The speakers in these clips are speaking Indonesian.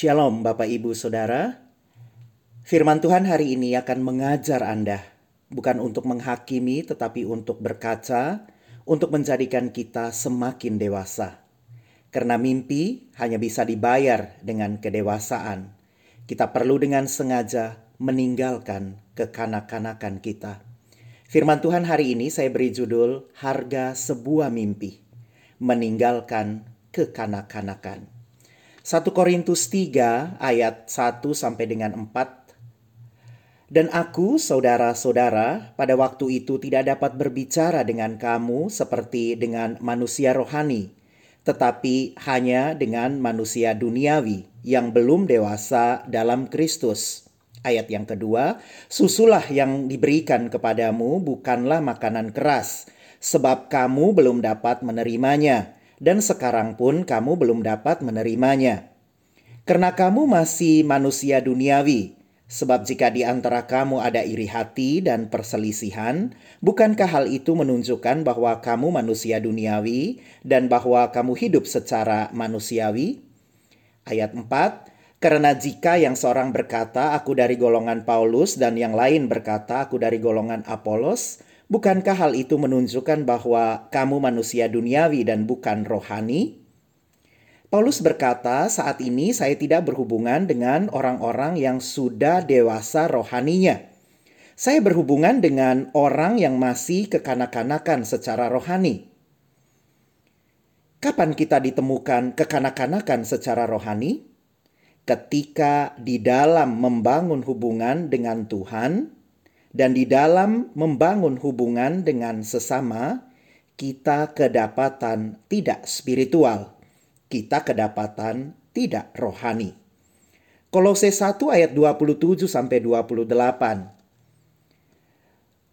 Shalom Bapak Ibu Saudara. Firman Tuhan hari ini akan mengajar Anda bukan untuk menghakimi tetapi untuk berkaca, untuk menjadikan kita semakin dewasa. Karena mimpi hanya bisa dibayar dengan kedewasaan. Kita perlu dengan sengaja meninggalkan kekanak-kanakan kita. Firman Tuhan hari ini saya beri judul Harga Sebuah Mimpi. Meninggalkan kekanak-kanakan. 1 Korintus 3 ayat 1 sampai dengan 4. Dan aku, saudara-saudara, pada waktu itu tidak dapat berbicara dengan kamu seperti dengan manusia rohani, tetapi hanya dengan manusia duniawi yang belum dewasa dalam Kristus. Ayat yang kedua, susulah yang diberikan kepadamu bukanlah makanan keras, sebab kamu belum dapat menerimanya dan sekarang pun kamu belum dapat menerimanya. Karena kamu masih manusia duniawi, sebab jika di antara kamu ada iri hati dan perselisihan, bukankah hal itu menunjukkan bahwa kamu manusia duniawi dan bahwa kamu hidup secara manusiawi? Ayat 4, karena jika yang seorang berkata, aku dari golongan Paulus, dan yang lain berkata, aku dari golongan Apolos, Bukankah hal itu menunjukkan bahwa kamu manusia duniawi dan bukan rohani? Paulus berkata, "Saat ini saya tidak berhubungan dengan orang-orang yang sudah dewasa rohaninya. Saya berhubungan dengan orang yang masih kekanak-kanakan secara rohani." Kapan kita ditemukan kekanak-kanakan secara rohani? Ketika di dalam membangun hubungan dengan Tuhan, dan di dalam membangun hubungan dengan sesama, kita kedapatan tidak spiritual. Kita kedapatan tidak rohani. Kolose 1 ayat 27 sampai 28.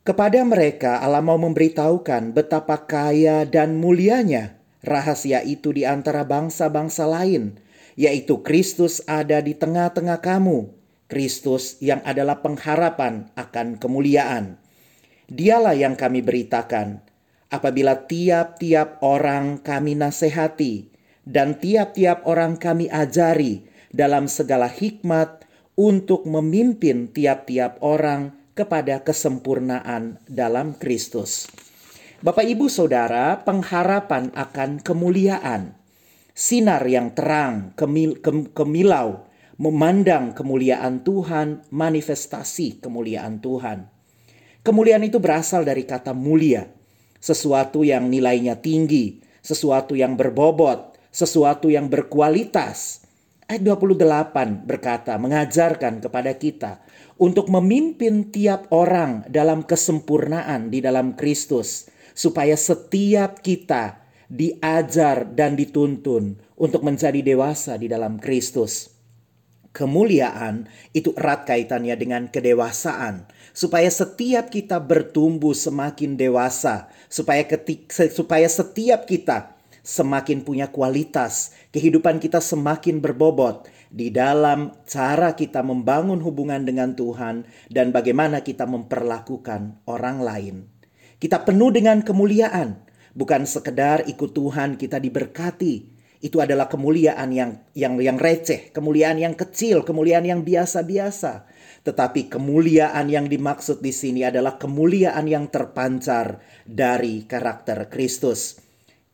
Kepada mereka Allah mau memberitahukan betapa kaya dan mulianya rahasia itu di antara bangsa-bangsa lain, yaitu Kristus ada di tengah-tengah kamu Kristus yang adalah pengharapan akan kemuliaan. Dialah yang kami beritakan apabila tiap-tiap orang kami nasihati dan tiap-tiap orang kami ajari dalam segala hikmat untuk memimpin tiap-tiap orang kepada kesempurnaan dalam Kristus. Bapak, ibu, saudara, pengharapan akan kemuliaan, sinar yang terang, kemil, kem, kemilau memandang kemuliaan Tuhan, manifestasi kemuliaan Tuhan. Kemuliaan itu berasal dari kata mulia, sesuatu yang nilainya tinggi, sesuatu yang berbobot, sesuatu yang berkualitas. Ayat 28 berkata, mengajarkan kepada kita untuk memimpin tiap orang dalam kesempurnaan di dalam Kristus, supaya setiap kita diajar dan dituntun untuk menjadi dewasa di dalam Kristus kemuliaan itu erat kaitannya dengan kedewasaan. Supaya setiap kita bertumbuh semakin dewasa supaya ketik, supaya setiap kita semakin punya kualitas kehidupan kita semakin berbobot di dalam cara kita membangun hubungan dengan Tuhan dan bagaimana kita memperlakukan orang lain. Kita penuh dengan kemuliaan bukan sekedar ikut Tuhan kita diberkati itu adalah kemuliaan yang yang yang receh, kemuliaan yang kecil, kemuliaan yang biasa-biasa. Tetapi kemuliaan yang dimaksud di sini adalah kemuliaan yang terpancar dari karakter Kristus.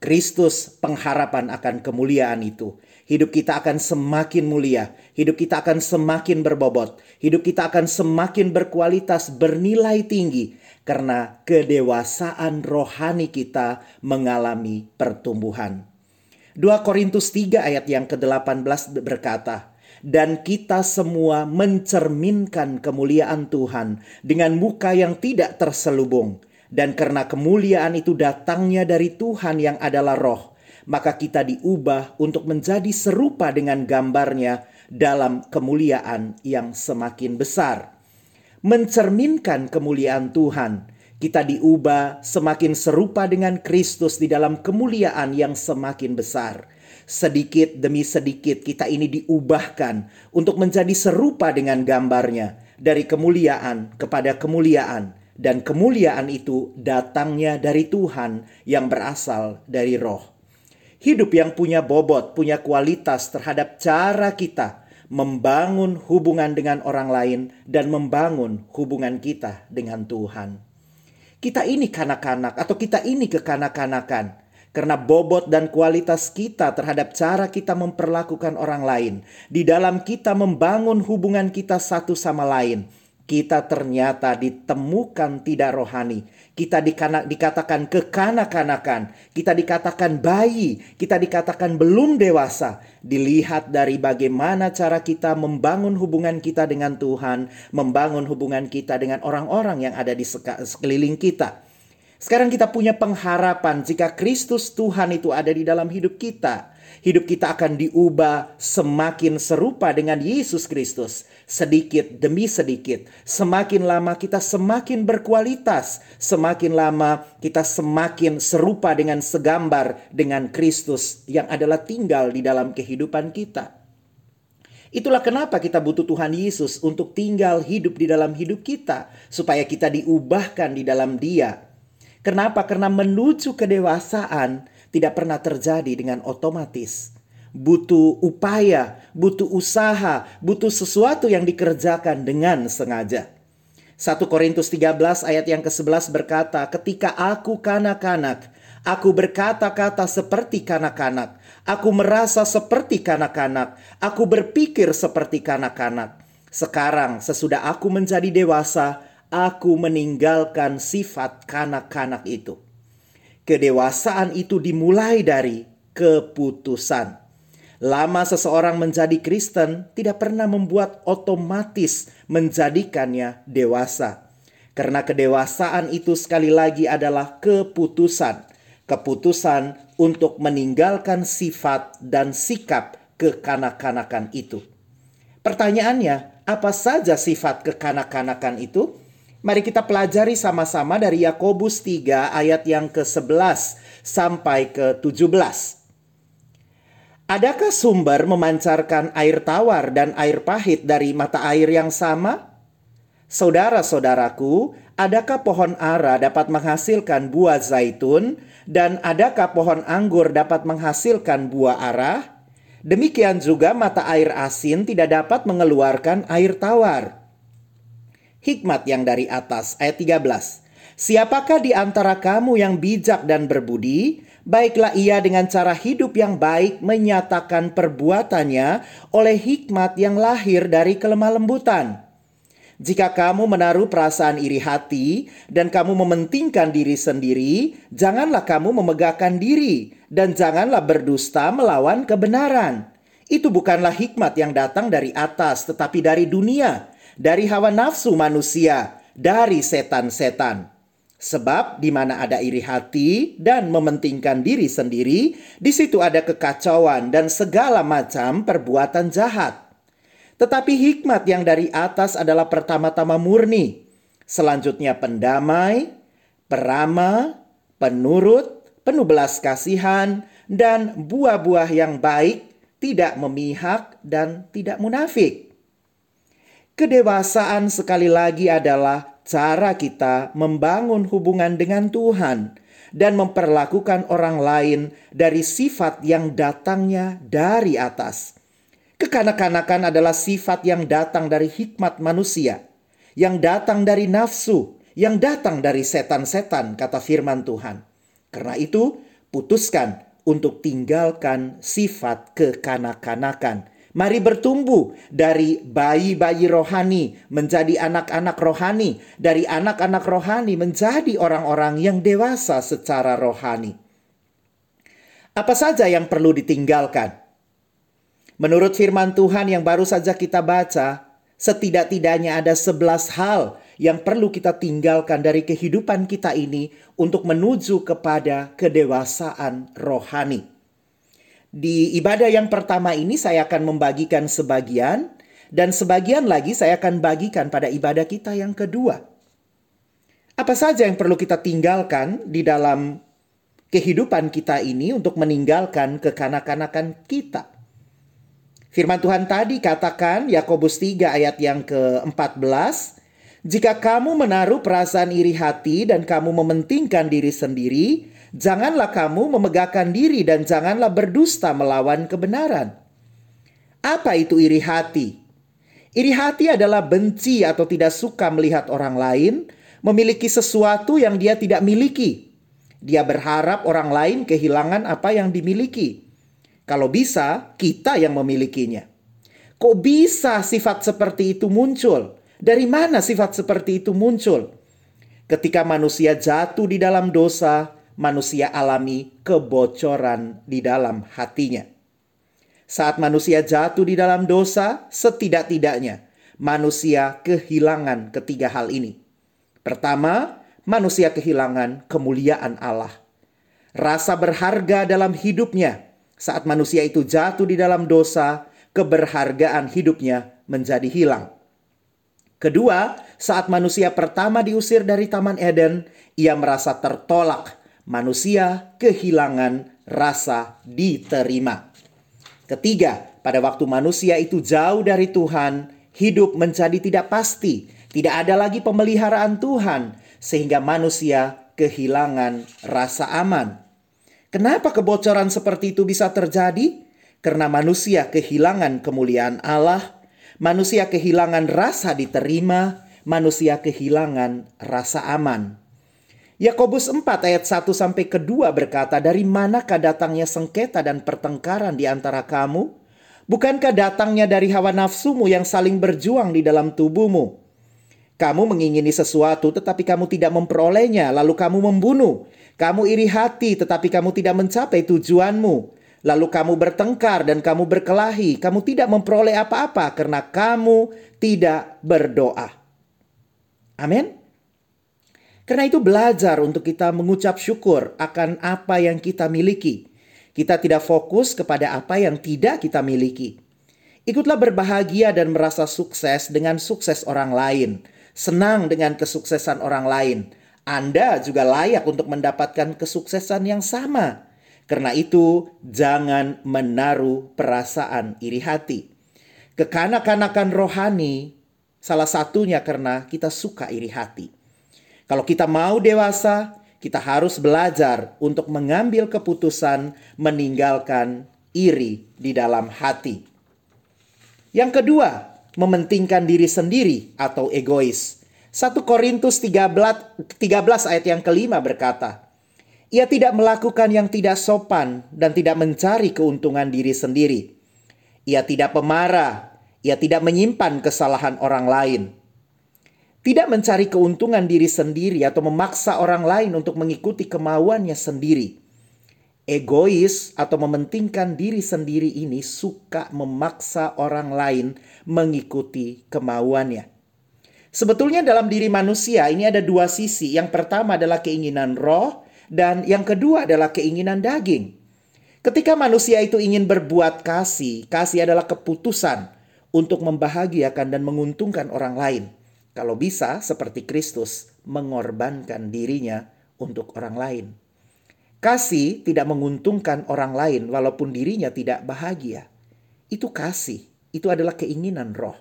Kristus pengharapan akan kemuliaan itu. Hidup kita akan semakin mulia, hidup kita akan semakin berbobot, hidup kita akan semakin berkualitas, bernilai tinggi karena kedewasaan rohani kita mengalami pertumbuhan. 2 Korintus 3 ayat yang ke-18 berkata, dan kita semua mencerminkan kemuliaan Tuhan dengan muka yang tidak terselubung. Dan karena kemuliaan itu datangnya dari Tuhan yang adalah roh, maka kita diubah untuk menjadi serupa dengan gambarnya dalam kemuliaan yang semakin besar. Mencerminkan kemuliaan Tuhan kita diubah semakin serupa dengan Kristus di dalam kemuliaan yang semakin besar. Sedikit demi sedikit kita ini diubahkan untuk menjadi serupa dengan gambarnya dari kemuliaan kepada kemuliaan dan kemuliaan itu datangnya dari Tuhan yang berasal dari roh. Hidup yang punya bobot, punya kualitas terhadap cara kita membangun hubungan dengan orang lain, dan membangun hubungan kita dengan Tuhan. Kita ini kanak-kanak, atau kita ini kekanak-kanakan. Karena bobot dan kualitas kita terhadap cara kita memperlakukan orang lain, di dalam kita membangun hubungan kita satu sama lain, kita ternyata ditemukan tidak rohani. Kita dikatakan kekanak-kanakan, kita dikatakan bayi, kita dikatakan belum dewasa. Dilihat dari bagaimana cara kita membangun hubungan kita dengan Tuhan, membangun hubungan kita dengan orang-orang yang ada di sekeliling kita. Sekarang kita punya pengharapan jika Kristus Tuhan itu ada di dalam hidup kita hidup kita akan diubah semakin serupa dengan Yesus Kristus, sedikit demi sedikit. Semakin lama kita semakin berkualitas, semakin lama kita semakin serupa dengan segambar dengan Kristus yang adalah tinggal di dalam kehidupan kita. Itulah kenapa kita butuh Tuhan Yesus untuk tinggal hidup di dalam hidup kita, supaya kita diubahkan di dalam Dia. Kenapa? Karena menuju kedewasaan, tidak pernah terjadi dengan otomatis. Butuh upaya, butuh usaha, butuh sesuatu yang dikerjakan dengan sengaja. 1 Korintus 13 ayat yang ke-11 berkata, "Ketika aku kanak-kanak, aku berkata-kata seperti kanak-kanak, aku merasa seperti kanak-kanak, aku berpikir seperti kanak-kanak. Sekarang sesudah aku menjadi dewasa, aku meninggalkan sifat kanak-kanak itu." Kedewasaan itu dimulai dari keputusan. Lama seseorang menjadi Kristen tidak pernah membuat otomatis menjadikannya dewasa. Karena kedewasaan itu sekali lagi adalah keputusan. Keputusan untuk meninggalkan sifat dan sikap kekanak-kanakan itu. Pertanyaannya, apa saja sifat kekanak-kanakan itu? Mari kita pelajari sama-sama dari Yakobus 3 ayat yang ke-11 sampai ke-17. Adakah sumber memancarkan air tawar dan air pahit dari mata air yang sama? Saudara-saudaraku, adakah pohon ara dapat menghasilkan buah zaitun dan adakah pohon anggur dapat menghasilkan buah arah? Demikian juga mata air asin tidak dapat mengeluarkan air tawar. Hikmat yang dari atas ayat 13. Siapakah di antara kamu yang bijak dan berbudi? Baiklah ia dengan cara hidup yang baik menyatakan perbuatannya oleh hikmat yang lahir dari kelemah lembutan. Jika kamu menaruh perasaan iri hati dan kamu mementingkan diri sendiri, janganlah kamu memegahkan diri dan janganlah berdusta melawan kebenaran. Itu bukanlah hikmat yang datang dari atas, tetapi dari dunia dari hawa nafsu manusia, dari setan-setan. Sebab di mana ada iri hati dan mementingkan diri sendiri, di situ ada kekacauan dan segala macam perbuatan jahat. Tetapi hikmat yang dari atas adalah pertama-tama murni, selanjutnya pendamai, peramah, penurut, penuh belas kasihan, dan buah-buah yang baik, tidak memihak dan tidak munafik. Kedewasaan sekali lagi adalah cara kita membangun hubungan dengan Tuhan dan memperlakukan orang lain dari sifat yang datangnya dari atas. Kekanak-kanakan adalah sifat yang datang dari hikmat manusia, yang datang dari nafsu, yang datang dari setan-setan, kata firman Tuhan. Karena itu, putuskan untuk tinggalkan sifat kekanak-kanakan Mari bertumbuh dari bayi-bayi rohani menjadi anak-anak rohani, dari anak-anak rohani menjadi orang-orang yang dewasa secara rohani. Apa saja yang perlu ditinggalkan? Menurut firman Tuhan yang baru saja kita baca, setidak-tidaknya ada sebelas hal yang perlu kita tinggalkan dari kehidupan kita ini untuk menuju kepada kedewasaan rohani. Di ibadah yang pertama ini saya akan membagikan sebagian dan sebagian lagi saya akan bagikan pada ibadah kita yang kedua. Apa saja yang perlu kita tinggalkan di dalam kehidupan kita ini untuk meninggalkan kekanak-kanakan kita? Firman Tuhan tadi katakan Yakobus 3 ayat yang ke-14, jika kamu menaruh perasaan iri hati dan kamu mementingkan diri sendiri, Janganlah kamu memegahkan diri dan janganlah berdusta melawan kebenaran. Apa itu iri hati? Iri hati adalah benci atau tidak suka melihat orang lain memiliki sesuatu yang dia tidak miliki. Dia berharap orang lain kehilangan apa yang dimiliki. Kalau bisa, kita yang memilikinya. Kok bisa sifat seperti itu muncul? Dari mana sifat seperti itu muncul? Ketika manusia jatuh di dalam dosa, manusia alami kebocoran di dalam hatinya. Saat manusia jatuh di dalam dosa, setidak-tidaknya manusia kehilangan ketiga hal ini. Pertama, manusia kehilangan kemuliaan Allah. Rasa berharga dalam hidupnya saat manusia itu jatuh di dalam dosa, keberhargaan hidupnya menjadi hilang. Kedua, saat manusia pertama diusir dari Taman Eden, ia merasa tertolak. Manusia kehilangan rasa diterima. Ketiga, pada waktu manusia itu jauh dari Tuhan, hidup menjadi tidak pasti, tidak ada lagi pemeliharaan Tuhan, sehingga manusia kehilangan rasa aman. Kenapa kebocoran seperti itu bisa terjadi? Karena manusia kehilangan kemuliaan Allah, manusia kehilangan rasa diterima, manusia kehilangan rasa aman. Yakobus 4 ayat 1 sampai kedua berkata, "Dari manakah datangnya sengketa dan pertengkaran di antara kamu? Bukankah datangnya dari hawa nafsumu yang saling berjuang di dalam tubuhmu? Kamu mengingini sesuatu tetapi kamu tidak memperolehnya, lalu kamu membunuh. Kamu iri hati tetapi kamu tidak mencapai tujuanmu. Lalu kamu bertengkar dan kamu berkelahi, kamu tidak memperoleh apa-apa karena kamu tidak berdoa." Amin. Karena itu belajar untuk kita mengucap syukur akan apa yang kita miliki. Kita tidak fokus kepada apa yang tidak kita miliki. Ikutlah berbahagia dan merasa sukses dengan sukses orang lain. Senang dengan kesuksesan orang lain. Anda juga layak untuk mendapatkan kesuksesan yang sama. Karena itu, jangan menaruh perasaan iri hati. Kekanak-kanakan rohani, salah satunya karena kita suka iri hati. Kalau kita mau dewasa, kita harus belajar untuk mengambil keputusan meninggalkan iri di dalam hati. Yang kedua, mementingkan diri sendiri atau egois. 1 Korintus 13, 13 ayat yang kelima berkata, Ia tidak melakukan yang tidak sopan dan tidak mencari keuntungan diri sendiri. Ia tidak pemarah, ia tidak menyimpan kesalahan orang lain tidak mencari keuntungan diri sendiri atau memaksa orang lain untuk mengikuti kemauannya sendiri. Egois atau mementingkan diri sendiri ini suka memaksa orang lain mengikuti kemauannya. Sebetulnya dalam diri manusia ini ada dua sisi. Yang pertama adalah keinginan roh dan yang kedua adalah keinginan daging. Ketika manusia itu ingin berbuat kasih, kasih adalah keputusan untuk membahagiakan dan menguntungkan orang lain. Kalau bisa, seperti Kristus mengorbankan dirinya untuk orang lain. Kasih tidak menguntungkan orang lain walaupun dirinya tidak bahagia. Itu kasih, itu adalah keinginan roh.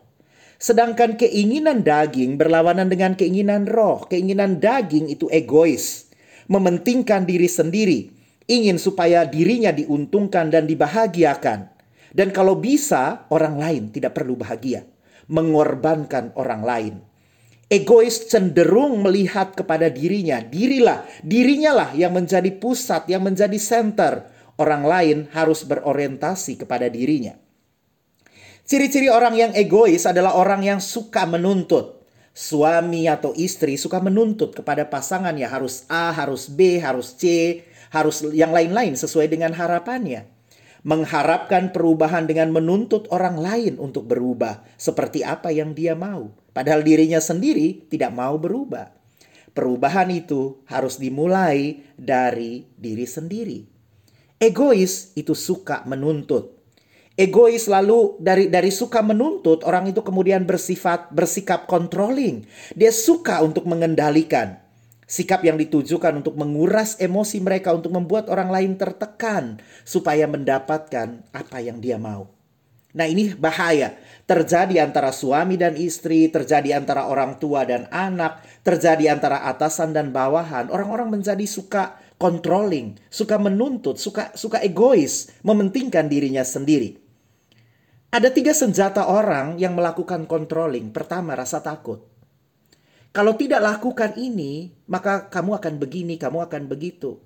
Sedangkan keinginan daging berlawanan dengan keinginan roh. Keinginan daging itu egois, mementingkan diri sendiri, ingin supaya dirinya diuntungkan dan dibahagiakan. Dan kalau bisa, orang lain tidak perlu bahagia, mengorbankan orang lain egois cenderung melihat kepada dirinya. Dirilah, dirinya lah yang menjadi pusat, yang menjadi center. Orang lain harus berorientasi kepada dirinya. Ciri-ciri orang yang egois adalah orang yang suka menuntut. Suami atau istri suka menuntut kepada pasangannya harus A, harus B, harus C, harus yang lain-lain sesuai dengan harapannya mengharapkan perubahan dengan menuntut orang lain untuk berubah seperti apa yang dia mau. Padahal dirinya sendiri tidak mau berubah. Perubahan itu harus dimulai dari diri sendiri. Egois itu suka menuntut. Egois lalu dari dari suka menuntut orang itu kemudian bersifat bersikap controlling. Dia suka untuk mengendalikan. Sikap yang ditujukan untuk menguras emosi mereka untuk membuat orang lain tertekan supaya mendapatkan apa yang dia mau. Nah, ini bahaya. Terjadi antara suami dan istri, terjadi antara orang tua dan anak, terjadi antara atasan dan bawahan. Orang-orang menjadi suka controlling, suka menuntut, suka suka egois, mementingkan dirinya sendiri. Ada tiga senjata orang yang melakukan controlling. Pertama, rasa takut. Kalau tidak lakukan ini, maka kamu akan begini, kamu akan begitu.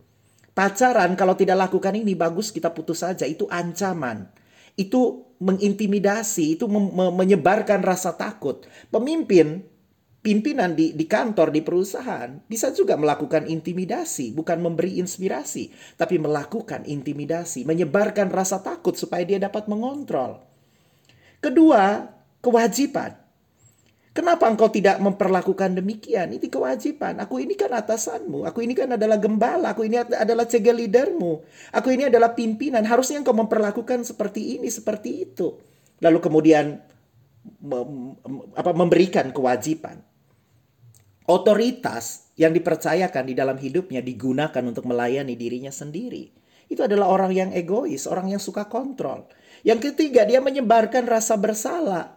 Pacaran kalau tidak lakukan ini bagus kita putus saja. Itu ancaman. Itu mengintimidasi, itu menyebarkan rasa takut. Pemimpin, pimpinan di, di kantor, di perusahaan bisa juga melakukan intimidasi, bukan memberi inspirasi, tapi melakukan intimidasi, menyebarkan rasa takut supaya dia dapat mengontrol. Kedua, kewajiban. Kenapa engkau tidak memperlakukan demikian? Ini kewajiban. Aku ini kan atasanmu. Aku ini kan adalah gembala. Aku ini adalah cegel leadermu. Aku ini adalah pimpinan. Harusnya engkau memperlakukan seperti ini, seperti itu. Lalu kemudian memberikan kewajiban. Otoritas yang dipercayakan di dalam hidupnya digunakan untuk melayani dirinya sendiri. Itu adalah orang yang egois, orang yang suka kontrol. Yang ketiga, dia menyebarkan rasa bersalah.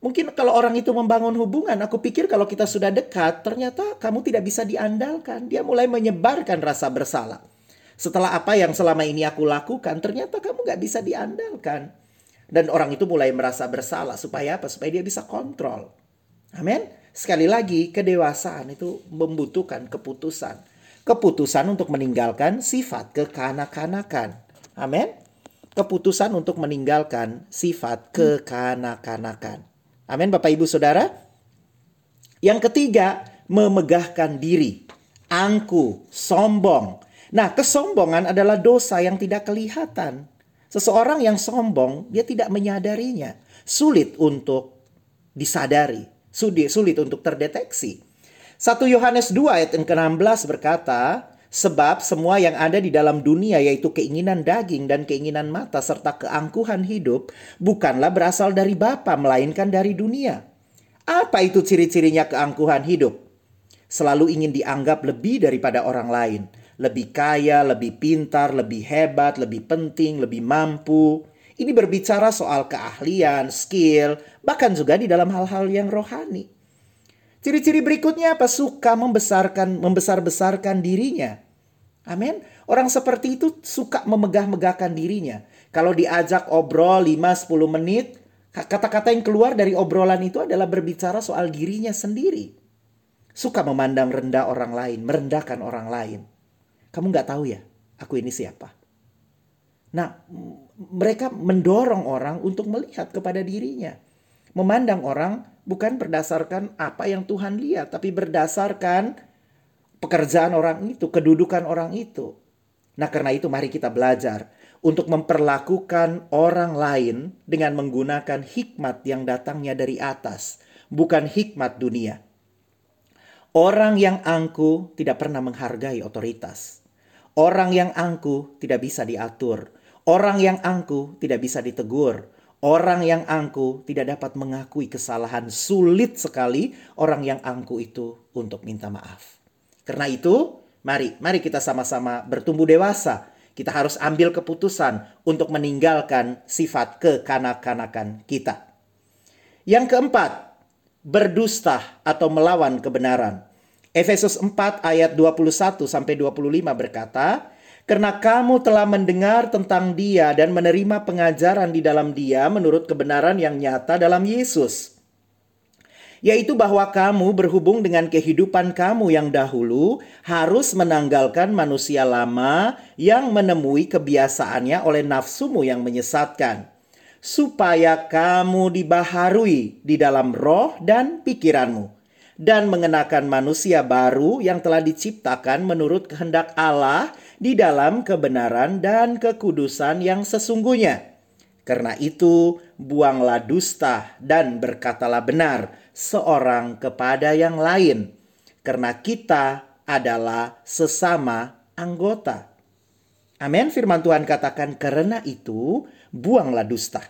Mungkin kalau orang itu membangun hubungan, aku pikir kalau kita sudah dekat, ternyata kamu tidak bisa diandalkan. Dia mulai menyebarkan rasa bersalah. Setelah apa yang selama ini aku lakukan, ternyata kamu gak bisa diandalkan. Dan orang itu mulai merasa bersalah. Supaya apa? Supaya dia bisa kontrol. Amin. Sekali lagi, kedewasaan itu membutuhkan keputusan. Keputusan untuk meninggalkan sifat kekanak-kanakan. Amin keputusan untuk meninggalkan sifat kekanak-kanakan. Amin Bapak Ibu Saudara. Yang ketiga, memegahkan diri, angku, sombong. Nah, kesombongan adalah dosa yang tidak kelihatan. Seseorang yang sombong, dia tidak menyadarinya. Sulit untuk disadari, sulit, untuk terdeteksi. 1 Yohanes 2 ayat yang ke-16 berkata, Sebab semua yang ada di dalam dunia yaitu keinginan daging dan keinginan mata serta keangkuhan hidup bukanlah berasal dari Bapa melainkan dari dunia. Apa itu ciri-cirinya keangkuhan hidup? Selalu ingin dianggap lebih daripada orang lain, lebih kaya, lebih pintar, lebih hebat, lebih penting, lebih mampu. Ini berbicara soal keahlian, skill, bahkan juga di dalam hal-hal yang rohani. Ciri-ciri berikutnya apa? Suka membesarkan membesar-besarkan dirinya. Amin. Orang seperti itu suka memegah-megahkan dirinya. Kalau diajak obrol 5-10 menit, kata-kata yang keluar dari obrolan itu adalah berbicara soal dirinya sendiri. Suka memandang rendah orang lain, merendahkan orang lain. Kamu nggak tahu ya, aku ini siapa? Nah, mereka mendorong orang untuk melihat kepada dirinya. Memandang orang bukan berdasarkan apa yang Tuhan lihat, tapi berdasarkan pekerjaan orang itu, kedudukan orang itu. Nah, karena itu mari kita belajar untuk memperlakukan orang lain dengan menggunakan hikmat yang datangnya dari atas, bukan hikmat dunia. Orang yang angku tidak pernah menghargai otoritas. Orang yang angku tidak bisa diatur. Orang yang angku tidak bisa ditegur. Orang yang angku tidak dapat mengakui kesalahan. Sulit sekali orang yang angku itu untuk minta maaf. Karena itu, mari, mari kita sama-sama bertumbuh dewasa. Kita harus ambil keputusan untuk meninggalkan sifat kekanak-kanakan kita. Yang keempat, berdusta atau melawan kebenaran. Efesus 4 ayat 21 sampai 25 berkata, karena kamu telah mendengar tentang Dia dan menerima pengajaran di dalam Dia menurut kebenaran yang nyata dalam Yesus, yaitu bahwa kamu berhubung dengan kehidupan kamu yang dahulu harus menanggalkan manusia lama yang menemui kebiasaannya oleh nafsumu yang menyesatkan, supaya kamu dibaharui di dalam roh dan pikiranmu. Dan mengenakan manusia baru yang telah diciptakan menurut kehendak Allah di dalam kebenaran dan kekudusan yang sesungguhnya. Karena itu, buanglah dusta dan berkatalah benar seorang kepada yang lain, karena kita adalah sesama anggota. Amin. Firman Tuhan katakan, "Karena itu, buanglah dusta."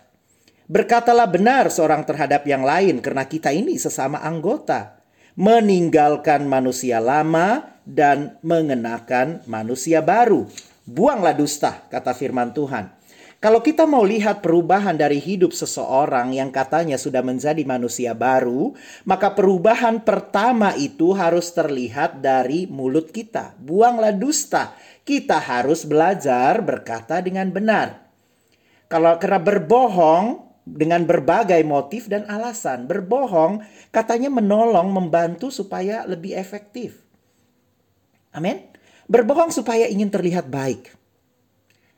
Berkatalah benar seorang terhadap yang lain, karena kita ini sesama anggota meninggalkan manusia lama dan mengenakan manusia baru. Buanglah dusta, kata firman Tuhan. Kalau kita mau lihat perubahan dari hidup seseorang yang katanya sudah menjadi manusia baru, maka perubahan pertama itu harus terlihat dari mulut kita. Buanglah dusta. Kita harus belajar berkata dengan benar. Kalau karena berbohong dengan berbagai motif dan alasan. Berbohong katanya menolong, membantu supaya lebih efektif. Amin. Berbohong supaya ingin terlihat baik.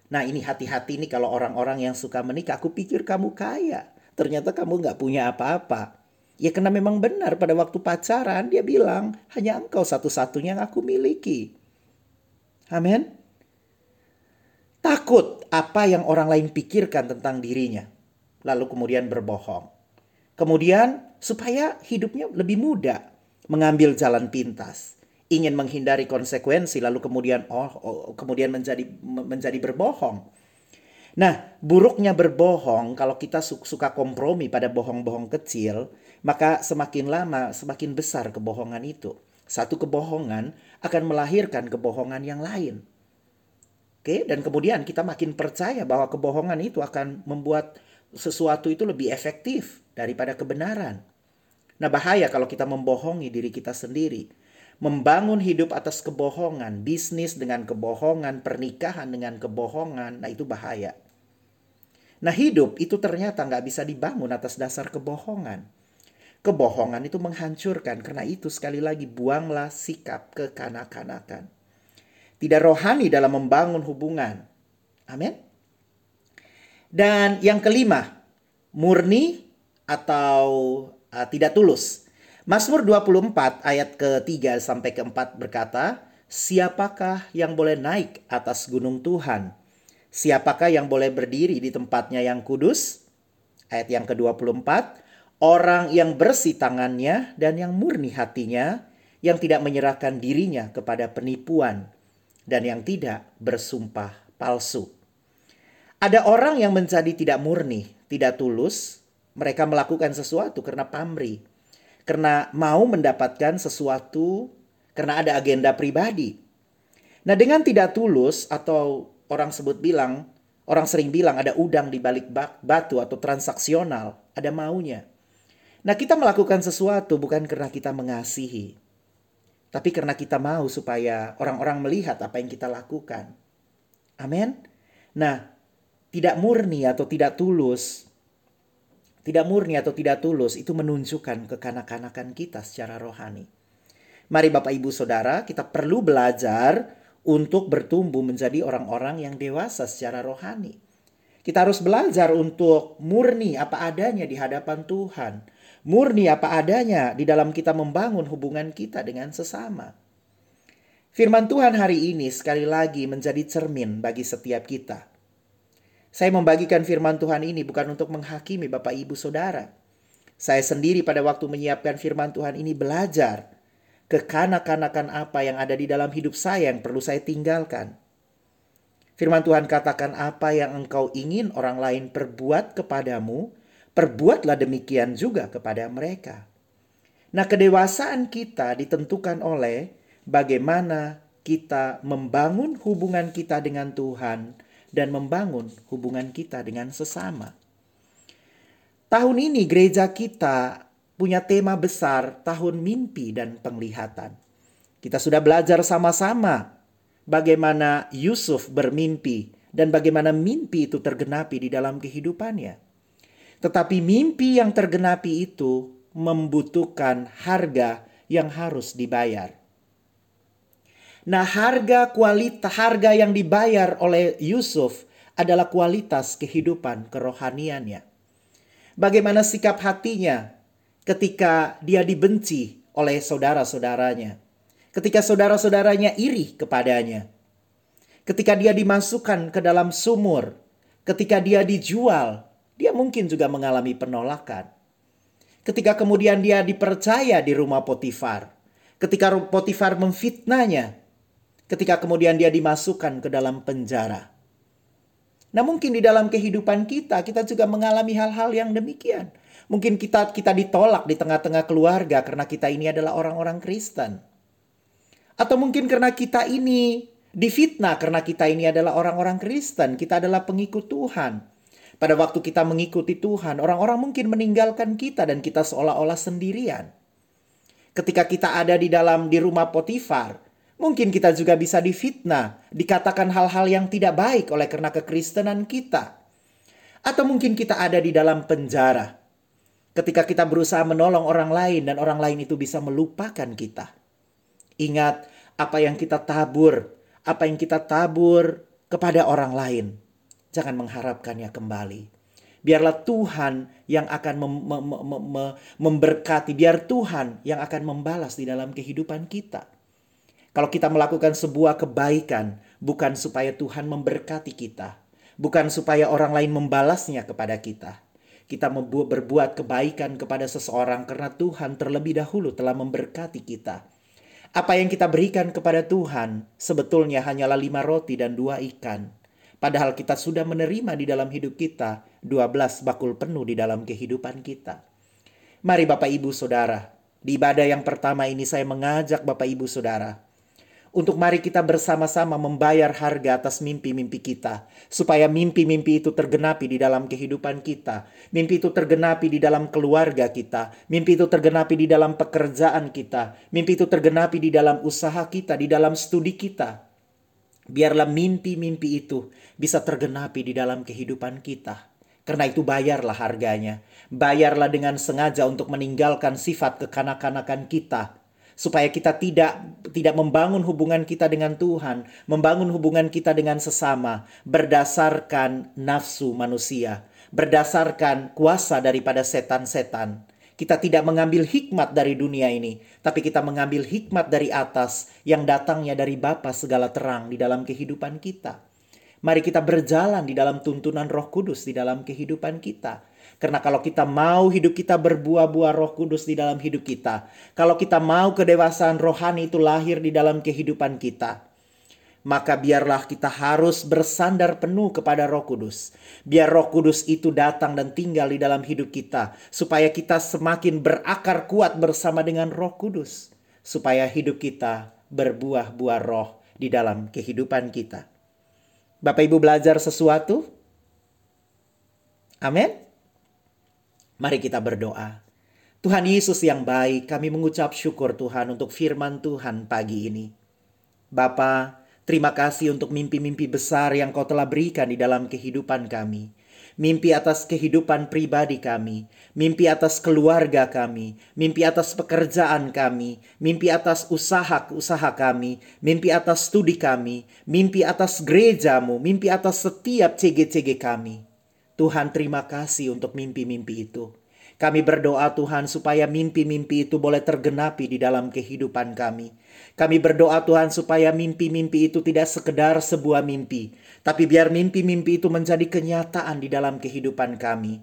Nah ini hati-hati nih kalau orang-orang yang suka menikah. Aku pikir kamu kaya. Ternyata kamu nggak punya apa-apa. Ya karena memang benar pada waktu pacaran dia bilang hanya engkau satu-satunya yang aku miliki. Amin. Takut apa yang orang lain pikirkan tentang dirinya. Lalu kemudian berbohong. Kemudian supaya hidupnya lebih mudah. Mengambil jalan pintas. Ingin menghindari konsekuensi lalu kemudian oh, oh kemudian menjadi menjadi berbohong. Nah, buruknya berbohong kalau kita suka kompromi pada bohong-bohong kecil, maka semakin lama semakin besar kebohongan itu. Satu kebohongan akan melahirkan kebohongan yang lain. Oke, dan kemudian kita makin percaya bahwa kebohongan itu akan membuat sesuatu itu lebih efektif daripada kebenaran. Nah, bahaya kalau kita membohongi diri kita sendiri. Membangun hidup atas kebohongan, bisnis dengan kebohongan, pernikahan dengan kebohongan, nah itu bahaya. Nah hidup itu ternyata nggak bisa dibangun atas dasar kebohongan. Kebohongan itu menghancurkan, karena itu sekali lagi buanglah sikap kekanak-kanakan tidak rohani dalam membangun hubungan. Amin. Dan yang kelima, murni atau uh, tidak tulus. Mazmur 24 ayat ke-3 sampai ke-4 berkata, Siapakah yang boleh naik atas gunung Tuhan? Siapakah yang boleh berdiri di tempatnya yang kudus? Ayat yang ke-24, orang yang bersih tangannya dan yang murni hatinya, yang tidak menyerahkan dirinya kepada penipuan dan yang tidak bersumpah palsu. Ada orang yang menjadi tidak murni, tidak tulus, mereka melakukan sesuatu karena pamri, karena mau mendapatkan sesuatu karena ada agenda pribadi. Nah, dengan tidak tulus atau orang sebut bilang, orang sering bilang ada udang di balik batu atau transaksional, ada maunya. Nah, kita melakukan sesuatu bukan karena kita mengasihi, tapi karena kita mau supaya orang-orang melihat apa yang kita lakukan. Amin. Nah, tidak murni atau tidak tulus, tidak murni atau tidak tulus itu menunjukkan kekanak-kanakan kita secara rohani. Mari Bapak Ibu Saudara, kita perlu belajar untuk bertumbuh menjadi orang-orang yang dewasa secara rohani. Kita harus belajar untuk murni apa adanya di hadapan Tuhan murni apa adanya di dalam kita membangun hubungan kita dengan sesama. Firman Tuhan hari ini sekali lagi menjadi cermin bagi setiap kita. Saya membagikan firman Tuhan ini bukan untuk menghakimi Bapak Ibu Saudara. Saya sendiri pada waktu menyiapkan firman Tuhan ini belajar kekanak-kanakan apa yang ada di dalam hidup saya yang perlu saya tinggalkan. Firman Tuhan katakan apa yang engkau ingin orang lain perbuat kepadamu, perbuatlah demikian juga kepada mereka. Nah, kedewasaan kita ditentukan oleh bagaimana kita membangun hubungan kita dengan Tuhan dan membangun hubungan kita dengan sesama. Tahun ini gereja kita punya tema besar tahun mimpi dan penglihatan. Kita sudah belajar sama-sama bagaimana Yusuf bermimpi dan bagaimana mimpi itu tergenapi di dalam kehidupannya. Tetapi mimpi yang tergenapi itu membutuhkan harga yang harus dibayar. Nah, harga kualitas harga yang dibayar oleh Yusuf adalah kualitas kehidupan kerohaniannya. Bagaimana sikap hatinya ketika dia dibenci oleh saudara-saudaranya. Ketika saudara-saudaranya iri kepadanya. Ketika dia dimasukkan ke dalam sumur, ketika dia dijual, dia mungkin juga mengalami penolakan. Ketika kemudian dia dipercaya di rumah Potifar, ketika Potifar memfitnahnya, ketika kemudian dia dimasukkan ke dalam penjara. Nah, mungkin di dalam kehidupan kita kita juga mengalami hal-hal yang demikian. Mungkin kita kita ditolak di tengah-tengah keluarga karena kita ini adalah orang-orang Kristen. Atau mungkin karena kita ini difitnah karena kita ini adalah orang-orang Kristen, kita adalah pengikut Tuhan. Pada waktu kita mengikuti Tuhan, orang-orang mungkin meninggalkan kita dan kita seolah-olah sendirian. Ketika kita ada di dalam di rumah Potifar, mungkin kita juga bisa difitnah, dikatakan hal-hal yang tidak baik oleh karena kekristenan kita. Atau mungkin kita ada di dalam penjara. Ketika kita berusaha menolong orang lain dan orang lain itu bisa melupakan kita. Ingat apa yang kita tabur, apa yang kita tabur kepada orang lain. Jangan mengharapkannya kembali. Biarlah Tuhan yang akan mem mem mem memberkati, biar Tuhan yang akan membalas di dalam kehidupan kita. Kalau kita melakukan sebuah kebaikan, bukan supaya Tuhan memberkati kita, bukan supaya orang lain membalasnya kepada kita. Kita berbuat kebaikan kepada seseorang karena Tuhan terlebih dahulu telah memberkati kita. Apa yang kita berikan kepada Tuhan sebetulnya hanyalah lima roti dan dua ikan. Padahal kita sudah menerima di dalam hidup kita 12 bakul penuh di dalam kehidupan kita. Mari Bapak Ibu Saudara, di ibadah yang pertama ini saya mengajak Bapak Ibu Saudara untuk mari kita bersama-sama membayar harga atas mimpi-mimpi kita, supaya mimpi-mimpi itu tergenapi di dalam kehidupan kita, mimpi itu tergenapi di dalam keluarga kita, mimpi itu tergenapi di dalam pekerjaan kita, mimpi itu tergenapi di dalam usaha kita, di dalam studi kita, Biarlah mimpi-mimpi itu bisa tergenapi di dalam kehidupan kita. Karena itu bayarlah harganya. Bayarlah dengan sengaja untuk meninggalkan sifat kekanak-kanakan kita. Supaya kita tidak tidak membangun hubungan kita dengan Tuhan, membangun hubungan kita dengan sesama berdasarkan nafsu manusia, berdasarkan kuasa daripada setan-setan kita tidak mengambil hikmat dari dunia ini, tapi kita mengambil hikmat dari atas yang datangnya dari Bapa segala terang di dalam kehidupan kita. Mari kita berjalan di dalam tuntunan Roh Kudus di dalam kehidupan kita. Karena kalau kita mau hidup kita berbuah-buah Roh Kudus di dalam hidup kita, kalau kita mau kedewasaan rohani itu lahir di dalam kehidupan kita, maka biarlah kita harus bersandar penuh kepada Roh Kudus. Biar Roh Kudus itu datang dan tinggal di dalam hidup kita, supaya kita semakin berakar kuat bersama dengan Roh Kudus, supaya hidup kita berbuah-buah roh di dalam kehidupan kita. Bapak Ibu belajar sesuatu? Amin. Mari kita berdoa. Tuhan Yesus yang baik, kami mengucap syukur Tuhan untuk firman Tuhan pagi ini. Bapak, Terima kasih untuk mimpi-mimpi besar yang kau telah berikan di dalam kehidupan kami. Mimpi atas kehidupan pribadi kami, mimpi atas keluarga kami, mimpi atas pekerjaan kami, mimpi atas usaha-usaha kami, mimpi atas studi kami, mimpi atas gerejamu, mimpi atas setiap CG-CG kami. Tuhan terima kasih untuk mimpi-mimpi itu. Kami berdoa Tuhan supaya mimpi-mimpi itu boleh tergenapi di dalam kehidupan kami. Kami berdoa Tuhan supaya mimpi-mimpi itu tidak sekedar sebuah mimpi, tapi biar mimpi-mimpi itu menjadi kenyataan di dalam kehidupan kami.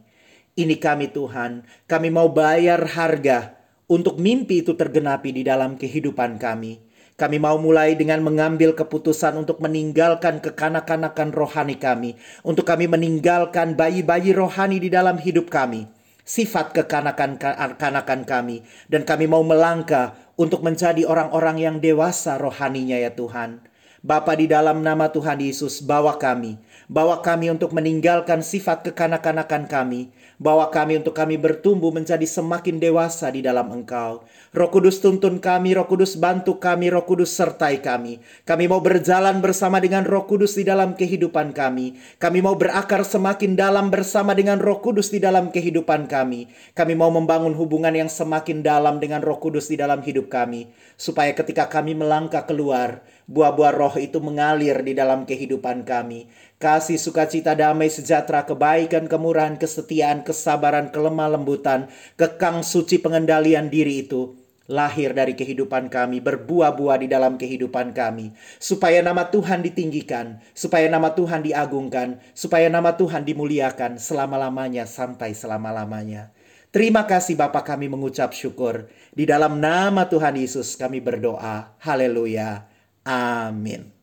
Ini kami Tuhan, kami mau bayar harga untuk mimpi itu tergenapi di dalam kehidupan kami. Kami mau mulai dengan mengambil keputusan untuk meninggalkan kekanak-kanakan rohani kami, untuk kami meninggalkan bayi-bayi rohani di dalam hidup kami sifat kekanakan-kanakan kami dan kami mau melangkah untuk menjadi orang-orang yang dewasa rohaninya ya Tuhan. Bapa di dalam nama Tuhan Yesus bawa kami, bawa kami untuk meninggalkan sifat kekanak-kanakan kami, bawa kami untuk kami bertumbuh menjadi semakin dewasa di dalam Engkau. Roh Kudus tuntun kami, Roh Kudus bantu kami, Roh Kudus sertai kami. Kami mau berjalan bersama dengan Roh Kudus di dalam kehidupan kami. Kami mau berakar semakin dalam bersama dengan Roh Kudus di dalam kehidupan kami. Kami mau membangun hubungan yang semakin dalam dengan Roh Kudus di dalam hidup kami, supaya ketika kami melangkah keluar, buah-buah roh itu mengalir di dalam kehidupan kami. Kasih sukacita damai sejahtera kebaikan kemurahan kesetiaan kesabaran kelemah lembutan kekang suci pengendalian diri itu lahir dari kehidupan kami, berbuah-buah di dalam kehidupan kami, supaya nama Tuhan ditinggikan, supaya nama Tuhan diagungkan, supaya nama Tuhan dimuliakan selama-lamanya sampai selama-lamanya. Terima kasih Bapak kami mengucap syukur. Di dalam nama Tuhan Yesus kami berdoa. Haleluya. Amin.